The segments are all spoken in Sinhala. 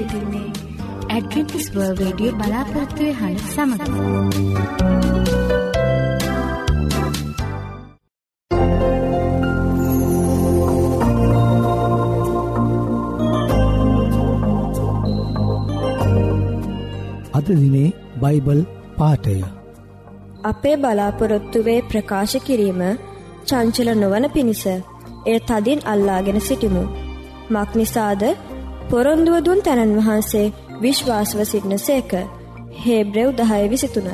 සිටින්නේ. ඇඩවෙන්ටිස් වර්ල් රේඩියෝ බලාපොරොත්තුවය හඬ සමඟ අද දිනේ බයිබල් පාටය අපේ බලාපොරොත්තුවේ ප්‍රකාශ කිරීම චංචල නොවන පිණිස එය තදින් අල්ලාගෙන සිටිමු. මක්නිසාද පොරොන්දුව දුන් තැනන් වහන්සේ විශ්වාසව සිටින සේක හේබ්‍රෙව් දහය විසිතුන.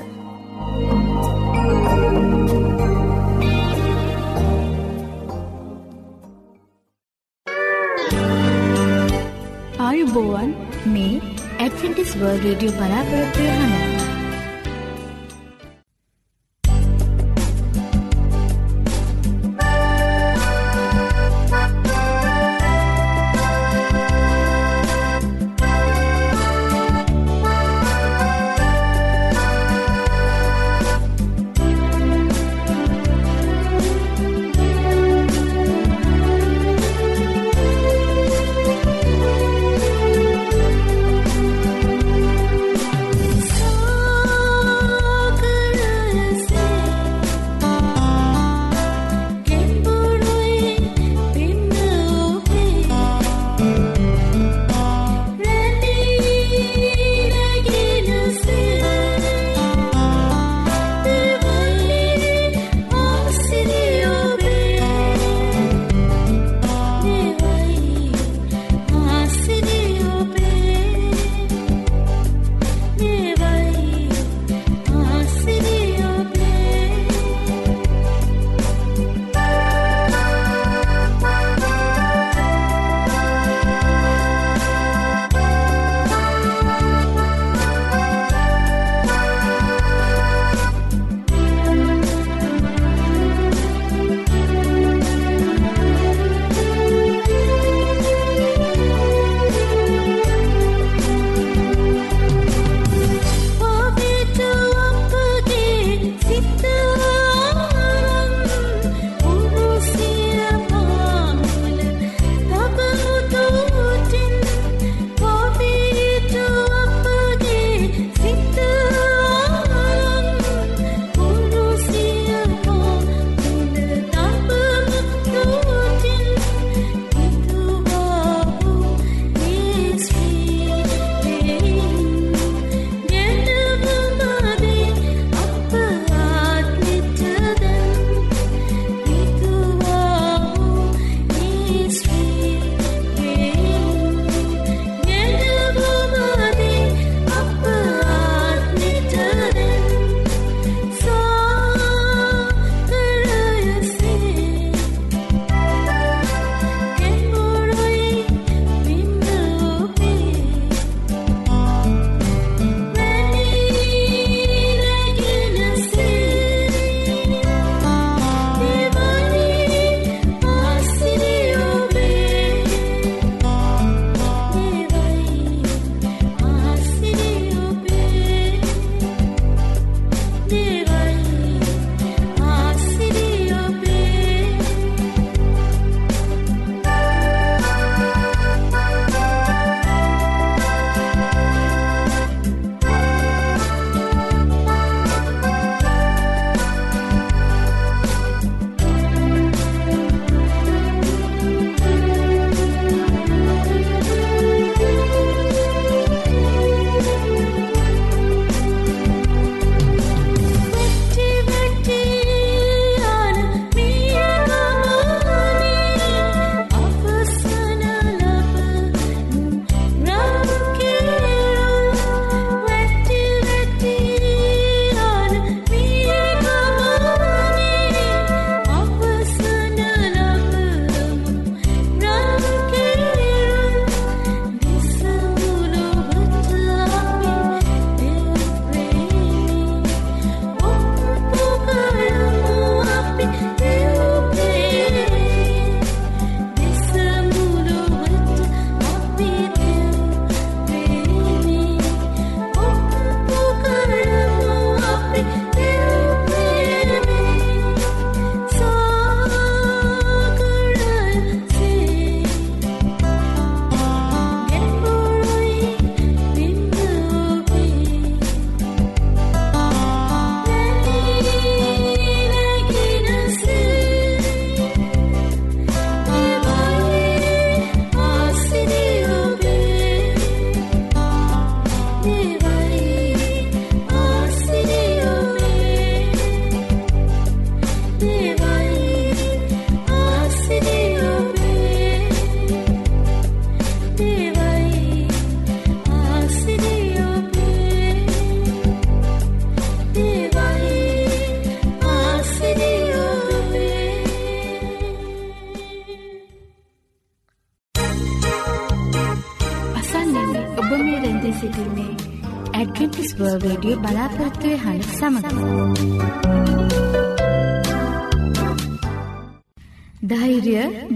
ආයුබෝවන් මේ ඇඩවෙන්ටිස් වර්ල් රේඩියෝ බලාපොරොත්වය හඬ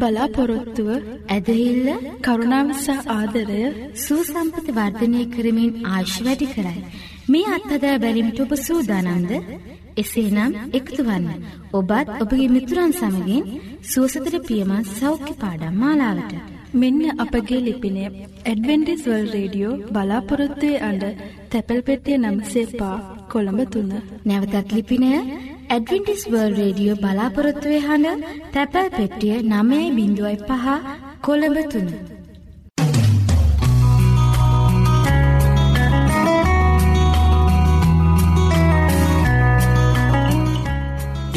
බලාපොරොත්තුව ඇදහිල්ල කරුණාවසා ආදරය සූසම්පත වර්ධනය කරමින් ආශ් වැඩි කරයි. මේ අත්හදා බැලිමිට ඔබ සූදානන්ද එසේනම් එකතුවන්න ඔබත් ඔබගේ මිතුරන් සමගින් සුවසතර පියමත් සෞඛ්‍ය පාඩම් මාලාවට. මෙන්න අපගේ ලිපිනය ඇඩවෙන්ඩිස්වල් රේඩියෝ බලාපොරොත්තුවේ අඩ තැපැල් පෙටිය නම්සේ පා කොළඹ තුන්න. නැවතත් ලිපිනය ඇඩවෙන්ටිස්වර්ල් රේඩියෝ බලාපොරොත්තුවේ හඬ තැපැල් පෙටිය නමේ බිඳුවයි පහ කොළඹ තුන්න.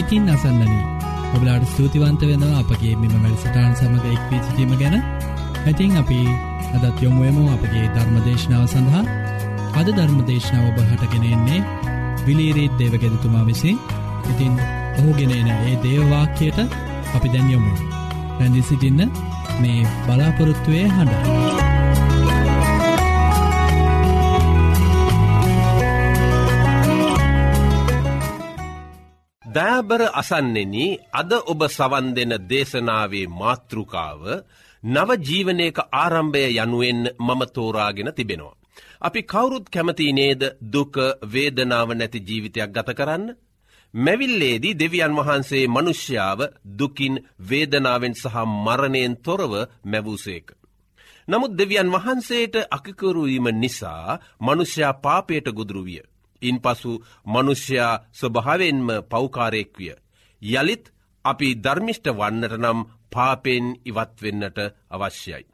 ඉතින් අසන්නනී ඔබලාට ස්තුතිවන්ත වෙනවා අපගේ මෙම වැඩසටාන් සමඟ එක්වී සිටීම ගැන. ඇතින් අපි අදත් යොමුුවමෝ අපගේ ධර්මදේශනාව සඳහා. අද ධර්මදේශනාව ඔබහටගෙනෙන්නේ විලීරීත් දේවගෙදතුමා විසින්. ඉතින් ඔහුගෙනන ඒ දේවවාක්‍යයට අපි දැන් යොමු රැඳි සිටින්න මේ බලාපොරොත්තුවය හඬ. දෑබර අසන්නෙන අද ඔබ සවන් දෙන දේශනාවේ මාතෘකාව නවජීවනයක ආරම්භය යනුවෙන් මම තෝරාගෙන තිබෙනවා. අපි කවුරුත් කැමති නේද දුක වේදනාව නැති ජීවිතයක් ගත කරන්න. මැවිල්ලේදී දෙවියන් වහන්සේ මනුෂ්‍යාව දුකින් වේදනාවෙන් සහ මරණයෙන් තොරව මැවූසේක. නමුත් දෙවියන් වහන්සේට අකිකරුවීම නිසා මනුෂ්‍යයා පාපයට ගුදුරුවිය. ඉන් පසු මනුෂ්‍යයා ස්වභාවෙන්ම පෞකාරයෙක් විය. යළිත් අපි ධර්මිෂ්ට වන්නට නම් පාපෙන් ඉවත්වෙන්නට අවශ්‍යයි.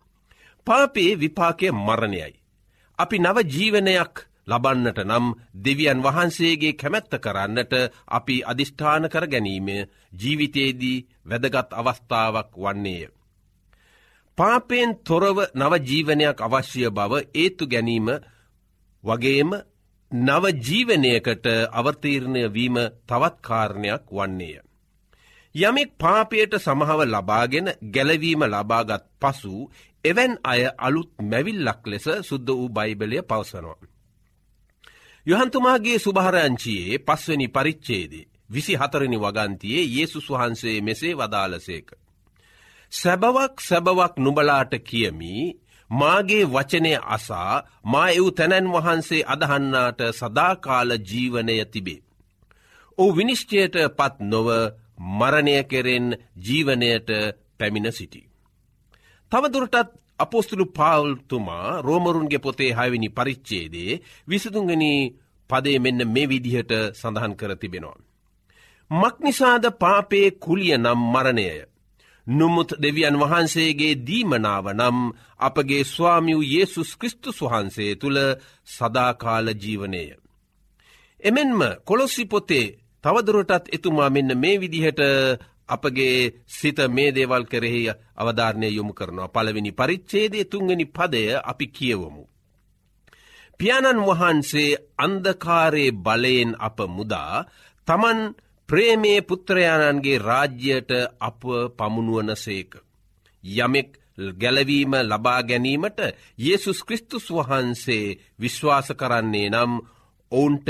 පාපේ විපාකය මරණයයි. අපි නව ජීවනයක් ලබන්නට නම් දෙවියන් වහන්සේගේ කැමැත්ත කරන්නට අපි අධිෂ්ඨාන කර ගැනීම ජීවිතයේදී වැදගත් අවස්ථාවක් වන්නේය. පාපයෙන් තොරව නවජීවනයක් අවශ්‍ය බව ඒත්තු ගැනීම වගේම නවජීවනයකට අවතීරණය වීම තවත් කාරණයක් වන්නේය. යමෙක් පාපයට සමහව ලබාගෙන ගැලවීම ලබාගත් පසු එවැන් අය අලුත් මැවිල්ලක් ලෙස සුද්ද වූ බයිබලය පවසනවා. යොහන්තුමාගේ සුභහරංචියයේ පස්වනි පරිච්චේදේ විසි හතරනි වගන්තියේ යේසුස් වහන්සේ මෙසේ වදාලසේක. සැබවක් සැබවක් නුබලාට කියමි මාගේ වචනය අසා මා එව් තැනැන් වහන්සේ අදහන්නාට සදාකාල ජීවනය තිබේ. ඕ විනිශ්චයට පත් නොව මරණය කෙරෙන් ජීවනයට පැමිණ සිටි. තවදුරටත් අපෝස්තුළු පාවල්තුමා රෝමරුන්ගේ පොතේ හයවිනි පරිච්චේදේ විසතුන්ගනි පදේ මෙන්න මේ විදිහට සඳහන් කර තිබෙනවා. මක්නිසාද පාපේ කුලිය නම් මරණයය. නුමුත් දෙවියන් වහන්සේගේ දීමනාව නම් අපගේ ස්වාමියූ යේසුස් කෘස්තුස් වහන්සේ තුළ සදාකාල ජීවනය. එමෙන්ම කොළොස්සි පොතේ තවදුරටත් එතුමා මෙන්න මේ විදිහට අපගේ සිත මේ දේවල් කෙරෙහි අවධාරණය යොමු කරනවා පළවෙනි පරිච්චේදේ තුංගනි පදය අපි කියවමු. පියාණන් වහන්සේ අන්දකාරයේ බලයෙන් අප මුදා තමන් ප්‍රේමේ පුත්‍රයාණන්ගේ රාජ්‍යයට අප පමුණුවන සේක. යමෙක් ගැලවීම ලබා ගැනීමට යේසුස් කෘස්තුස් වහන්සේ විශ්වාස කරන්නේ නම් ඔවුන්ට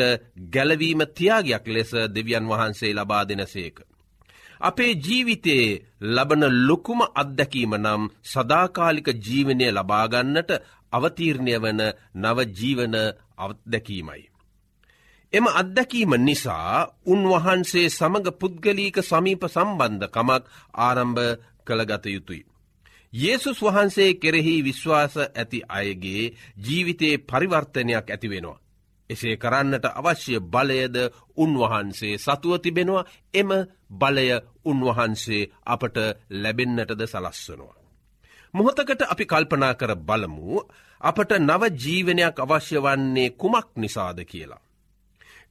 ගැලවීම තියාගයක් ලෙස දෙවියන් වහන්සේ ලබා දෙනසේක. අපේ ජීවිතයේ ලබන ලොකුම අත්දැකීම නම් සදාකාලික ජීවනය ලබාගන්නට අවතීරණය වන නවජීවන අත්දැකීමයි. එම අත්දැකීම නිසා උන්වහන්සේ සමඟ පුද්ගලීක සමීප සම්බන්ධකමක් ආරම්භ කළගත යුතුයි. Yesසුස් වහන්සේ කෙරෙහි විශ්වාස ඇති අයගේ ජීවිතයේ පරිවර්තනයක් ඇතිවෙනවා. එසේ කරන්නට අවශ්‍ය බලයද උන්වහන්සේ සතුව තිබෙනවා එම බලය උන්වහන්සේ අපට ලැබෙන්නටද සලස්වනවා. මොහොතකට අපි කල්පනා කර බලමු අපට නව ජීවනයක් අවශ්‍ය වන්නේ කුමක් නිසාද කියලා.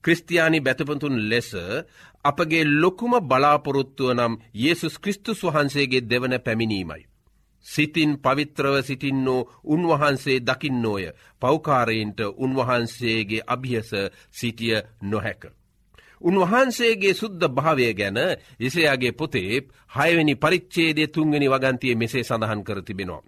ක්‍රස්තියානි බැතපතුන් ලෙස අපගේ ලොකුම බලාපොරොත්තුව නම් Yesසුස් කෘස්තුස් වහන්සේගේ දෙවන පැමිණීමයි. සිතින් පවිත්‍රව සිටින්නෝ උන්වහන්සේ දකින්නෝය පෞකාරයින්ට උන්වහන්සේගේ අභියස සිටිය නොහැක. උන්වහන්සේගේ සුද්ද භාවය ගැන එසයාගේ පොතේ හයවැනි පරිච්චේදය තුන්ගනි වගන්තිය මෙසේ සඳහන් කර තිබෙනවා.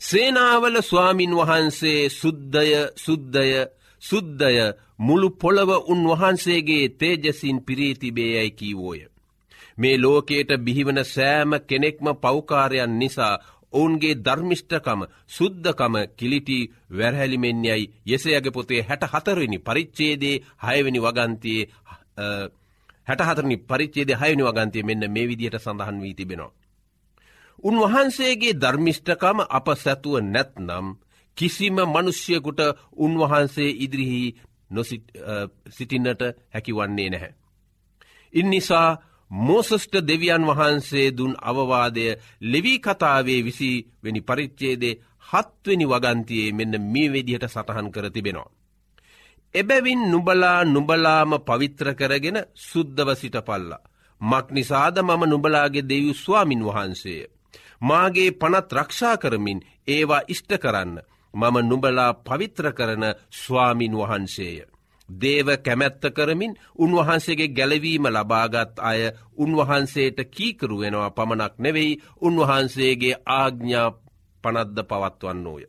සේනාවල ස්වාමින් වහන්සේ සුද්ධය සුද්ධය සුද්ධය මුළු පොළව උන්වහන්සේගේ තේජසින් පිරීතිබේයැයි කීවෝය. මේ ලෝකයට බිහිවන සෑම කෙනෙක්ම පෞකාරයන් නිසා ඔවුන්ගේ ධර්මිෂ්ඨකම සුද්ධකම කිලිටි වැරහැලිමෙන්යයි යෙසයගේ පොතේ හැට හතරනි පරිච්චේදේ හයවැනි වගන්තයේ හැටහතරනි පරිච්චේද හයනි වගන්තය මෙන්න මේ විදිහට සඳහන් වී තිබෙනවා. උන්වහන්සේගේ ධර්මිෂ්ඨකම අප සැතුව නැත්නම් කිසිම මනුෂ්‍යකුට උන්වහන්සේ ඉදිරිහි නොසිටින්නට හැකිවන්නේ නැහැ. ඉන්නිසා මෝසස්ට දෙවියන් වහන්සේ දුන් අවවාදය ලෙවී කතාවේ විසි වෙනි පරිච්චේදේ හත්වෙනි වගන්තියේ මෙන්න මේ වෙදිහට සටහන් කර තිබෙනවා. එබැවින් නුබලා නුබලාම පවිත්‍ර කරගෙන සුද්ධව සිට පල්ලා. මක් නිසාද මම නුබලාගේ දෙව් ස්වාමින් වහන්සේය. මාගේ පනත් රක්ෂා කරමින් ඒවා ඉෂ්ට කරන්න. මම නුබලා පවිත්‍ර කරන ස්වාමින් වහන්සේය. දේව කැමැත්ත කරමින් උන්වහන්සේගේ ගැලවීම ලබාගත් අය උන්වහන්සේට කීකරු වෙනවා පමණක් නෙවෙයි උන්වහන්සේගේ ආග්ඥා පනද්ද පවත්වන්නෝය.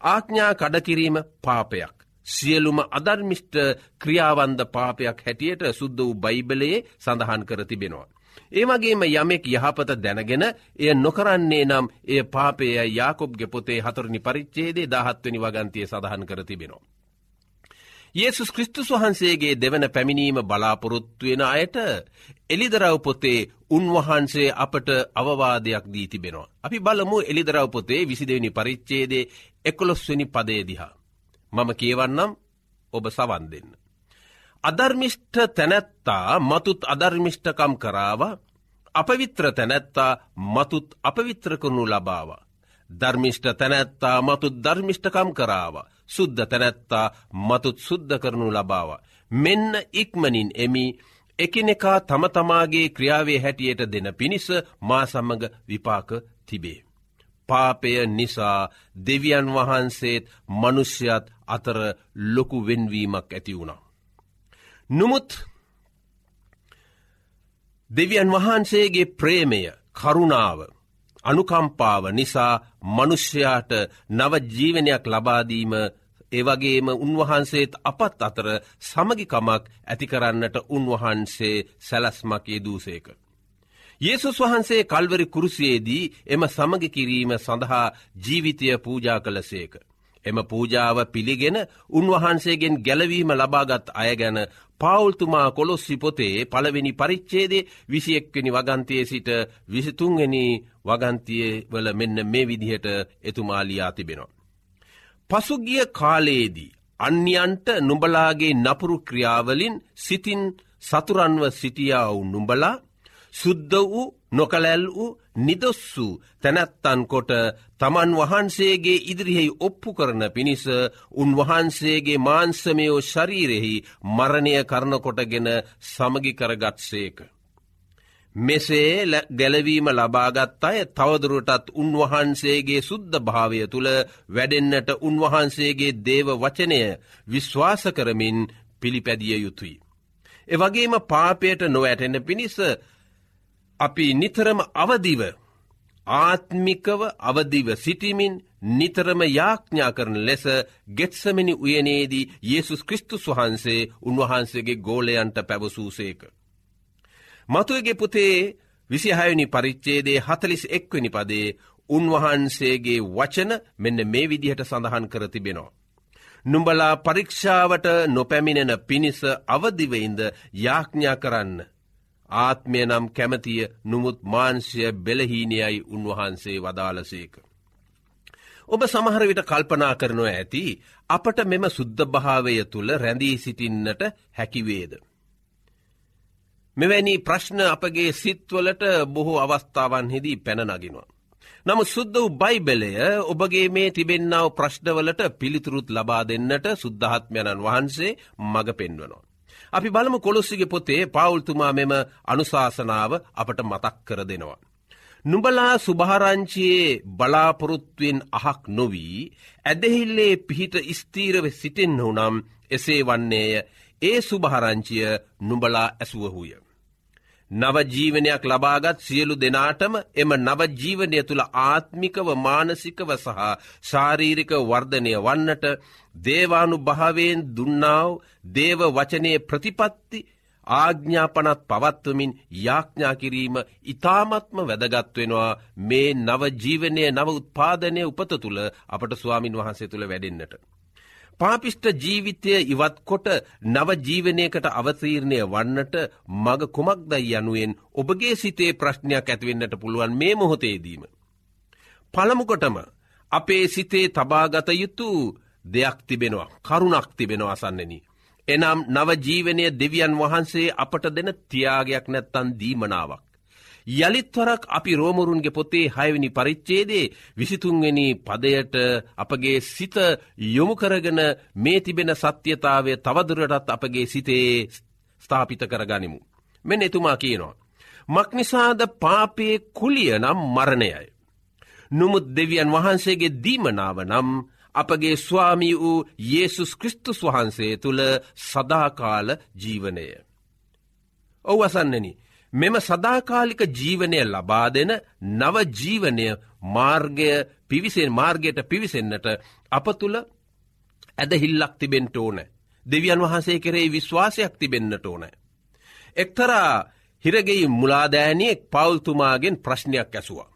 ආඥා කඩකිරීම පාපයක්. සියලුම අධර්මිෂ්ට ක්‍රියාවන්ද පාපයක් හැටියට සුද්ද වූ බයිබලයේ සඳහන් කර තිබෙනවා. ඒමගේම යමෙක් යහපත දැනගෙන එය නොකරන්නේ නම් එය පාපය යාකොබ්ගෙ පොතේ හතුරනි පරිච්චේදේ දහත්වනි වගන්තිය සඳහන් කර තිබෙනවා. යේසුස් කෘස්තුස් වහන්සේගේ දෙවන පැමිණීම බලාපොරොත්තුවෙන අයට එලිදරව් පොතේ උන්වහන්සේ අපට අවවාදයක් දී තිබෙනවා. අපි බලමු එලිදරව් පොතේ විසිදවෙනි පරිච්චේදේ එකොළොස්වනි පදේදිහා. මම කියවන්නම් ඔබ සවන් දෙන්න. අධර්මිෂ්ඨ තැනැත්තා මතුත් අධර්මිෂ්ඨකම් කරාව අපවිත්‍ර තැනැත්තා මතුත් අපවිත්‍ර කරනු ලබාව. ධර්මිෂ්ඨ තැනැත්තා මතුත් ධර්මිෂ්ඨකම් කරාව. සුද්ධ තැනැත්තා මතුත් සුද්ධ කරනු ලබාව. මෙන්න ඉක්මනින් එමි එකනෙකා තම තමාගේ ක්‍රියාවේ හැටියට දෙන පිණිස මා සමඟ විපාක තිබේ. පාපය නිසා දෙවියන් වහන්සේත් මනුෂ්‍යත් අතර ලොකු වෙන්වීමක් ඇති වුණා. නොමුත් දෙවියන් වහන්සේගේ ප්‍රේමය කරුණාව අනුකම්පාව නිසා මනුෂ්‍යයාට නවජීවනයක් ලබාදීම ඒවගේම උන්වහන්සේත් අපත් අතර සමගිකමක් ඇතිකරන්නට උන්වහන්සේ සැලස්මක් යෙදූසේක. යේසුස් වහන්සේ කල්වරි කුරුසියේදී එම සමග කිරීම සඳහා ජීවිතය පූජා කළසේක. එම පූජාව පිළිගෙන උන්වහන්සේගෙන් ගැලවීම ලබාගත් අය ගැන පවුල්තුමා කොළොස්සි පොතේ පළවෙනි පරිච්චේදේ විසියෙක්වෙනි වගන්තයේ සිට විසිතුන්ගනි වගන්තිය වල මෙන්න මේ විදිහට එතුමාලියා තිබෙනවා. පසුගිය කාලයේදී අන්‍යන්ට නුඹලාගේ නපුරු ක්‍රියාවලින් සිතින් සතුරන්ව සිටියාවු නුඹලා සුද්ධ වූ නොකලැල් වූ නිදොස් වූ තැනැත්තන් කොට තමන් වහන්සේගේ ඉදිරිහෙහි ඔප්පු කරන පිණිස උන්වහන්සේගේ මාන්සමයෝ ශරීරෙහි මරණය කරනකොටගෙන සමගි කරගත්සේක. මෙසේ ගැලවීම ලබාගත් අය තවදුරටත් උන්වහන්සේගේ සුද්ධ භාවය තුළ වැඩෙන්න්නට උන්වහන්සේගේ දේව වචනය විශ්වාස කරමින් පිළිපැදිය යුතුයි. එවගේම පාපයට නොවැටෙන පිණිස අපි නිතරම අවදිව ආත්මිකව අවදිව සිටිමින් නිතරම යාඥා කරන ලෙස ගෙත්සමිනි උයනේදී යේසුස් කෘස්තුස් වහන්සේ උන්වහන්සේගේ ගෝලයන්ට පැවසූසේක. මතුවගේ පුතේ විසිහයනි පරිච්චේදේ හතලිස් එක්වනි පදේ උන්වහන්සේගේ වචන මෙන්න මේ විදිහට සඳහන් කර තිබෙනවා. නුඹලා පරීක්ෂාවට නොපැමිණෙන පිණිස අවදිවයින්ද යාඥා කරන්න. ආත්මය නම් කැමතිය නුමුත් මාංශය බෙලහීනයයි උන්වහන්සේ වදාලසේක. ඔබ සමහරවිට කල්පනා කරනව ඇති අපට මෙම සුද්ධභාවය තුළ රැඳී සිටින්නට හැකිවේද. මෙවැනි ප්‍රශ්න අපගේ සිත්වලට බොහෝ අවස්ථාවන්හිදී පැනනගෙනවා. නමු සුද්ද වූ බයිබලය ඔබගේ මේ තිබෙන්නාව ප්‍රශ්නවලට පිළිතුරුත් ලබා දෙන්නට සුද්ධහත්මයණන් වහන්සේ මඟ පෙන්වනවා. අපි බලමු කොළොස්සිගේ පොතේ පවුල්තුමා මෙම අනුශාසනාව අපට මතක් කර දෙනවා. නුඹලා සුභාරංචියයේ බලාපොරොත්තුවෙන් අහක් නොවී ඇදහිල්ලේ පිහිට ස්තීරව සිටෙන්හු නම් එසේ වන්නේය ඒ සුභහරංචිය නුඹලා ඇසුවහුය. නවජීවනයක් ලබාගත් සියලු දෙනාටම එම නවජීවනය තුළ ආත්මිකව මානසිකව සහ ශාරීරික වර්ධනය වන්නට දේවානු භාවයෙන් දුන්නාව දේව වචනය ප්‍රතිපත්ති ආග්ඥාපනත් පවත්වමින් යාඥා කිරීම ඉතාමත්ම වැදගත්වෙනවා මේ නවජීවනය නව උත්පාදනය උපත තුළ අපට ස්වාමින් වහන්සේ තුළ වැඩෙන්න්නට. පාපිෂ්ට ජීවිතය ඉවත්කොට නවජීවනයකට අවතීරණය වන්නට මග කුමක්දයි යනුවෙන් ඔබගේ සිතේ ප්‍රශ්නයක් ඇතිවෙන්නට පුළුවන් මේ මොහොතේදීම. පළමුකොටම අපේ සිතේ තබාගත යුතු දෙයක් තිබෙනවා කරුණක් තිබෙනවා අසන්නෙන. එනම් නවජීවනය දෙවියන් වහන්සේ අපට දෙන තියාගයක් නැත්තන් දීමනාවක්. යළිත්වරක් අපි රෝමරුන්ගේ පොතේ හයවනි පරිච්චේදේ විසිතුන්වෙනි පදයට අපගේ සිත යොමුකරගෙන මේ තිබෙන සත්‍යතාවය තවදුරටත් අපගේ සිතේ ස්ථාපිත කරගනිමු. මෙ එතුමා කියනවා. මක්නිසාද පාපයේ කුලිය නම් මරණයයි. නොමුත් දෙවියන් වහන්සේගේ දීමනාව නම් අපගේ ස්වාමී වූ Yesසුස් කෘස්තුස් වහන්සේ තුළ සදාකාල ජීවනය. ඔව් අසන්නනි මෙම සදාකාලික ජීවනය ලබා දෙන නවජීවනය මාර්ගය පිවිසෙන් මාර්ගයට පිවිසෙන්න්නට අප තුළ ඇදහිල්ලක් තිබෙන්ට ඕන. දෙවියන් වහන්සේ කරේ විශ්වාසයක් තිබෙන්න්නට ඕන. එක්තරා හිරගෙයි මුලාදෑනියෙක් පවල්තුමාගෙන් ප්‍රශ්නයක් ඇසුවා.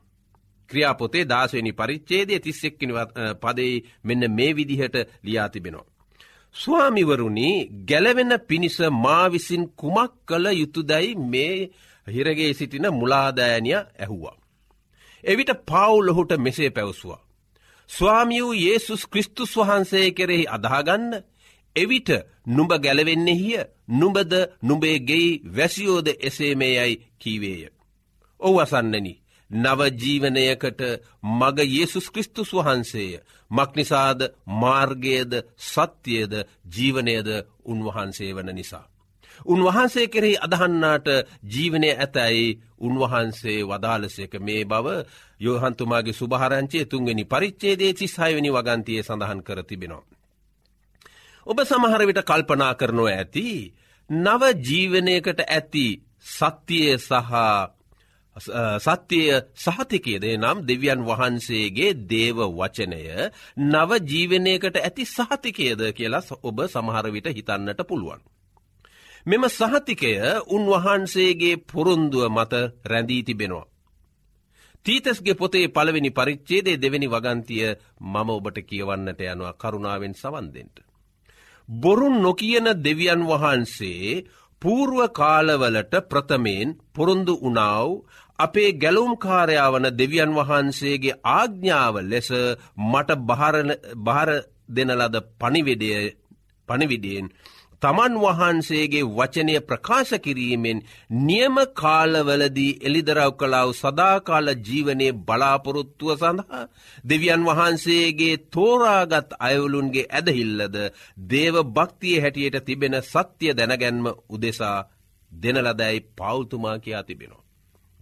ක්‍රියාපොතේ දාසවනි පරිච්චේදය තිස්සෙක්කින පදයි මෙන්න මේ විදිහට ලියා තිබෙනවා. ස්වාමිවරුණි ගැලවෙන පිණිස මා විසින් කුමක් කළ යුතුදැයි මේ හිරගේ සිටින මුලාදෑනිය ඇහුවා. එවිට පවුලොහුට මෙසේ පැවසවා. ස්වාමියූ ඒසුස් කෘස්තුස් වහන්සේ කෙරෙහි අදාගන්න එවිට නුඹ ගැලවෙන්නෙහිය නුඹද නුඹේ ගෙයි වැසියෝද එසේ මේ යයි කීවේය. ඔව් අසන්නනි නවජීවනයකට මග Yesසුස් කෘස්තුස් වහන්සේය මක්නිසාද මාර්ගයද සත්‍යයද ජීවනයද උන්වහන්සේ වන නිසා. උන්වහන්සේ කෙරෙහි අදහන්නාට ජීවනය ඇතැයි උන්වහන්සේ වදාලසයක මේ බව යෝහන්තුමාගේ සුභහරංචේ තුන්ගනි පරිච්චේදේ සිස්සායවනි වගන්තිය සඳහන් කර තිබෙනවා. ඔබ සමහරවිට කල්පනා කරනෝ ඇති නව ජීවනයකට ඇති සත්‍යය සහ සත්‍යය සහතිකයදේ නම් දෙවියන් වහන්සේගේ දේව වචනය නව ජීවනයකට ඇති සහතිකයද කියලා ඔබ සමහරවිට හිතන්නට පුළුවන්. මෙම සහතිකය උන්වහන්සේගේ පොරුන්දුව මත රැඳී තිබෙනවා. තීතස්ගේ පොතේ පළවෙනි පරිච්චේදේ දෙවැනි වගන්තිය මම ඔබට කියවන්නට යනවා කරුණාවෙන් සවන්දෙන්ට. බොරුන් නොකියන දෙවියන් වහන්සේ පූර්ුව කාලවලට ප්‍රථමයෙන් පොරුන්දු උනාව අපේ ගැලුම්කාරයාවන දෙවියන් වහන්සේගේ ආග්ඥාව ලෙස මට භාර දෙනලද පනිවිඩයෙන් තමන් වහන්සේගේ වචනය ප්‍රකාශ කිරීමෙන් නියම කාලවලදී එළිදරව් කලාව සදාකාල ජීවනයේ බලාපොරොත්තුව සඳහා දෙවියන් වහන්සේගේ තෝරාගත් අයවුලුන්ගේ ඇදහිල්ලද දේව භක්තිය හැටියට තිබෙන සත්‍යය දැනගැන්ම උදෙසා දෙනලදැයි පෞතුමා කියා තිබෙනවා.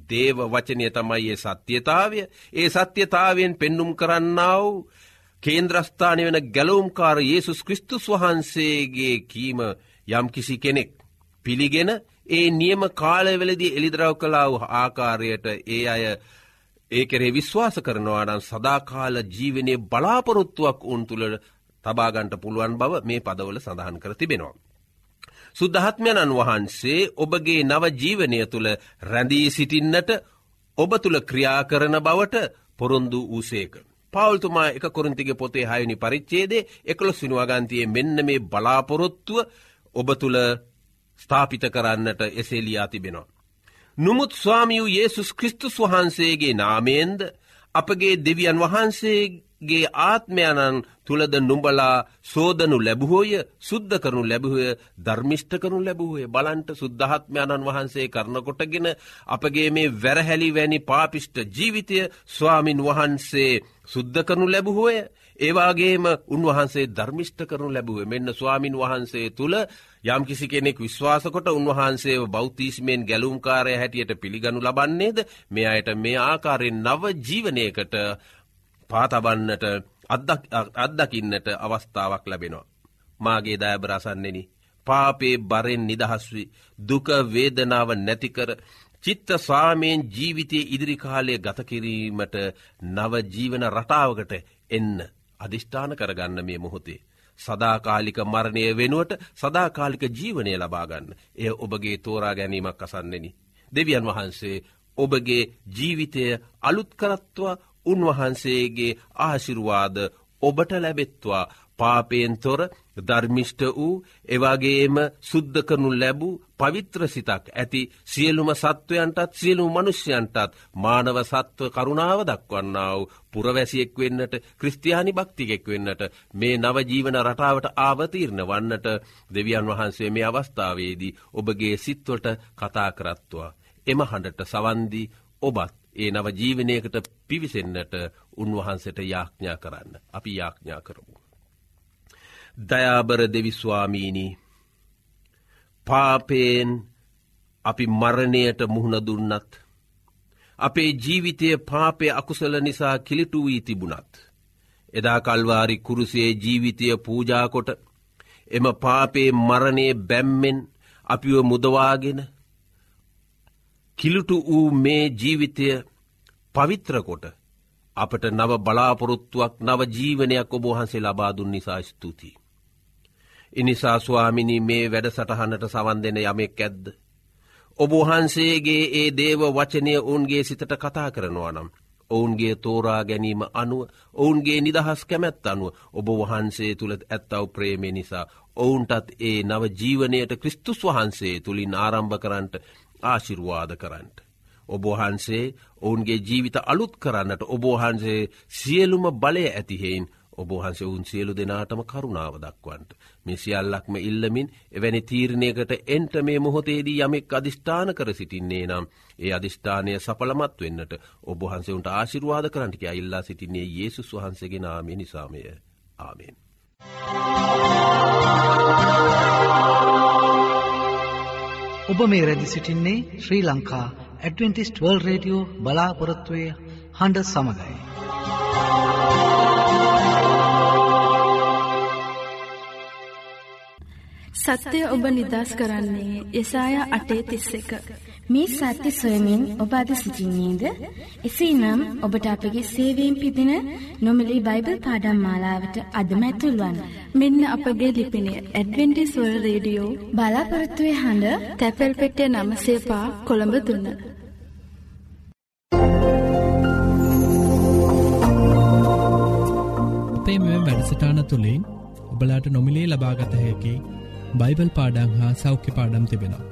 දේව වචනය තමයි ඒ සත්‍යතාවය ඒ සත්‍යතාවයෙන් පෙන්නුම් කරන්නාව කේන්ද්‍රස්ථානය වෙන ගැලවුම්කාර Yesසුස් කෘස්තුස් වහන්සේගේ කීම යම් කිසි කෙනෙක් පිළිගෙන ඒ නියම කාලවෙලදී එළිදරව් කලාව ආකාරයට ඒ අය ඒ කරේ විශ්වාස කරනවානම් සදාකාල ජීවනය බලාපොරොත්තුවක් උන් තුළ තබාගන්ට පුළුවන් බව මේ පදවල සඳහන් කර තිබෙනවා. සුද්ධහත්මයණන් වහන්සේ ඔබගේ නව ජීවනය තුළ රැඳී සිටින්නට ඔබ තුළ ක්‍රියා කරන බවට පොරොන්දු වූසේක. පවල්තුමා එක කොරින්තිගේ පොතේ හයනි පරිච්චේදේ එකළො සිනුවගන්තියේ මෙන්න මේ බලාපොරොත්තුව ඔබ තුළ ස්ථාපිත කරන්නට එසේලියා තිබෙනවා. නොමුත් ස්වාමියූ Yesසුස් කෘස්තුස් වහන්සේගේ නාමයෙන්ද අපගේ දෙවියන් වහන්සේගේ ආත්මයණන් තුළද නුඹලා සෝදනු ලැබහෝය සුද්ධ කරනු ලැබහය ධර්මිෂ්ට කරනු ලැබහේ බලන්ට සුද්ධහත්මයණන් වහන්සේ කරනකොටගෙන අපගේ මේ වැරහැලි වැනි පාපිෂ්ට ජීවිතය ස්වාමින් වහන්සේ සුද්ධ කරනු ලැබහෝය ඒවාගේම උන්වහන්සේ ධර්මිෂ්ට කරනු ලැබුව මෙන්න ස්වාමින් වහන්සේ තුළ යම් කිසි කෙනෙක් විශ්වාසකොට උන්වහන්සේ බෞතිස්මයෙන් ගැලුම්කාරය හැටියට පිළිගනු ලබන්නේද? මේ අයට මේ ආකාරයෙන් නව ජීවනයකට පාතබන්නට අත්දකින්නට අවස්ථාවක් ලැබෙනවා. මාගේ දායබරසන්නෙන පාපේ බරෙන් නිදහස්වී දුක වේදනාව නැතිකර චිත්ත ස්වාමයෙන් ජීවිතයේ ඉදිරිකාලය ගතකිරීමට නවජීවන රටාවකට එන්න අධිෂ්ඨාන කරගන්න මේ මොහොතේ. සදාකාලික මරණය වෙනුවට සදාකාලික ජීවනය ලබාගන්න. එය ඔබගේ තෝරා ගැනීමක් අසන්නෙන. දෙවියන් වහන්සේ ඔබගේ ජීවිතය අලුත්කරත්වා උන්වහන්සේගේ ආශිරුවාද ඔබට ලැබෙත්වා පාපයෙන් තොර ධර්මිෂ්ට වූ එවාගේම සුද්ධ කරනු ලැබූ පවිත්‍ර සිතක් ඇති සියලුම සත්වයන්ටත් සියලු මනුෂ්‍යයන්ටත් මානව සත්ව කරුණාව දක්වන්නාව පුරවැසියෙක් වෙන්නට ක්‍රස්තියානි භක්තිගෙක් වෙන්නට මේ නවජීවන රටාවට ආවතීරණ වන්නට දෙවියන් වහන්සේ මේ අවස්ථාවේදී ඔබගේ සිත්වට කතා කරත්වා. එම හඬට සවන්දී ඔබත් ඒ නව ජීවනයකට පිවිසෙන්න්නට උන්වහන්සට යාඥා කරන්න. අපි යාඥා කරමු. දයාබර දෙවිස්වාමීනී පාපයෙන් අපි මරණයට මුහුණ දුන්නත්. අපේ ජීවිතය පාපය අකුසල නිසා කිලිටු වී තිබුණත්. එදා කල්වාරි කුරුසේ ජීවිතය පූජාකොට එම පාපේ මරණය බැම්මෙන් අපිව මුදවාගෙන කිලුටු වූ මේ ජීවිතය පවිත්‍රකොට අපට නව බලාපොරොත්තුවක් නව ජීවනයක් ඔබහන්සේ ලබාදුන් නිසා ස්තුතියි. ඉනිසා ස්වාමිනි මේ වැඩ සටහනට සවන් දෙන යමෙක් ඇද්ද. ඔබහන්සේගේ ඒ දේව වචනය ඔවුන්ගේ සිතට කතා කරනවා නම්. ඔවුන්ගේ තෝරා ගැනීම අනුව ඔවුන්ගේ නිදහස් කැමැත් අනුව ඔබ වහන්සේ තුළ ඇත්තව ප්‍රේමය නිසා ඔවුන්ටත් ඒ නව ජීවනයට ක්‍රිස්තුස් වහන්සේ තුළින් ආරම්භ කරන්නට ආශිර්වාද කරන්නට. ඔබහන්සේ ඔවුන්ගේ ජීවිත අලුත් කරන්නට ඔබහන්සේ සියලුම බලය ඇතිහෙයින් ඔබහන්සේ උන් සියලු දෙනාටම කරුණාව දක්වන්ට. මේ සියල්ලක්ම ඉල්ලමින් එවැනි තීරණයකට එන්ට මේ මොහොතේදී යමෙක් අධිෂ්ඨාන කර සිටින්නේ නම් ඒ අධිෂ්ඨානය සපලමත් වෙන්නට ඔබහන්සේුන්ට ආශිරවාද කරන්ටික ඉල්ලා සිටින්නේ යේසුස් වහන්සගේ නාමය නිසාමය ආමෙන්. ඔබ මේ රැදි සිටින්නේ Sri Lanka Adventist world radio බලාපොරොත්තුවය හඬ සමඟයි. සත්‍යය ඔබ නිදස් කරන්නේ යසාය අටේ තිස්ස එක. මේ සත්‍ය සොයමින් ඔබ අද සිසිින්නේද. එසේ නම් ඔබට අපගේ සේවීම් පිදින නොමිලි බයිබල් පාඩම් මාලාවට අදමැතුල්වන්. මෙන්න අපගේ ලිපිනේ ඇඩවෙන්ටිස්වල් රේඩියෝ බලාපොරත්තුවේ හඬ තැපැල් පෙටිය නම සේපා කොළඹ දුන්න. අපේ මෙ වැඩසටාන තුළින් ඔබලාට නොමිලේ ලබාගත හැකි බයිබල් පාඩං හා සෞඛ්‍ය පාඩම් තිබෙනවා.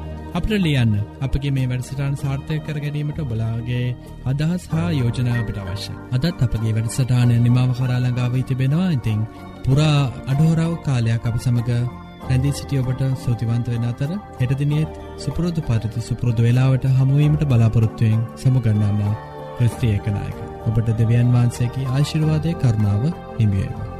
අපට ලියන්න අපගේ මේ වැඩසටාන් සාර්ථය කර ගැනීමට බලාගේ අදහස් හා යෝජනාවට අවශ්‍ය. අදත් අපගේ වැඩසටානය නිමාව කරාලඟාව තිබෙනවා ඉතිං පුරා අඩහෝරාව කාලයක් අප සමඟ රැඳී සිටිය ඔබට සෝතිවන්ත වෙන අතර හෙටදිනියත් සුපුරුදු පරිති සුපුරුදු වෙලාවට හමුවීමට බලාපොරොත්තුවයෙන් සමුගන්නන්න ක්‍රස්තිය එකනායක. ඔබට දෙවියන් වහන්සේකි ආශිර්වාදය කරනාව හිමියේවා.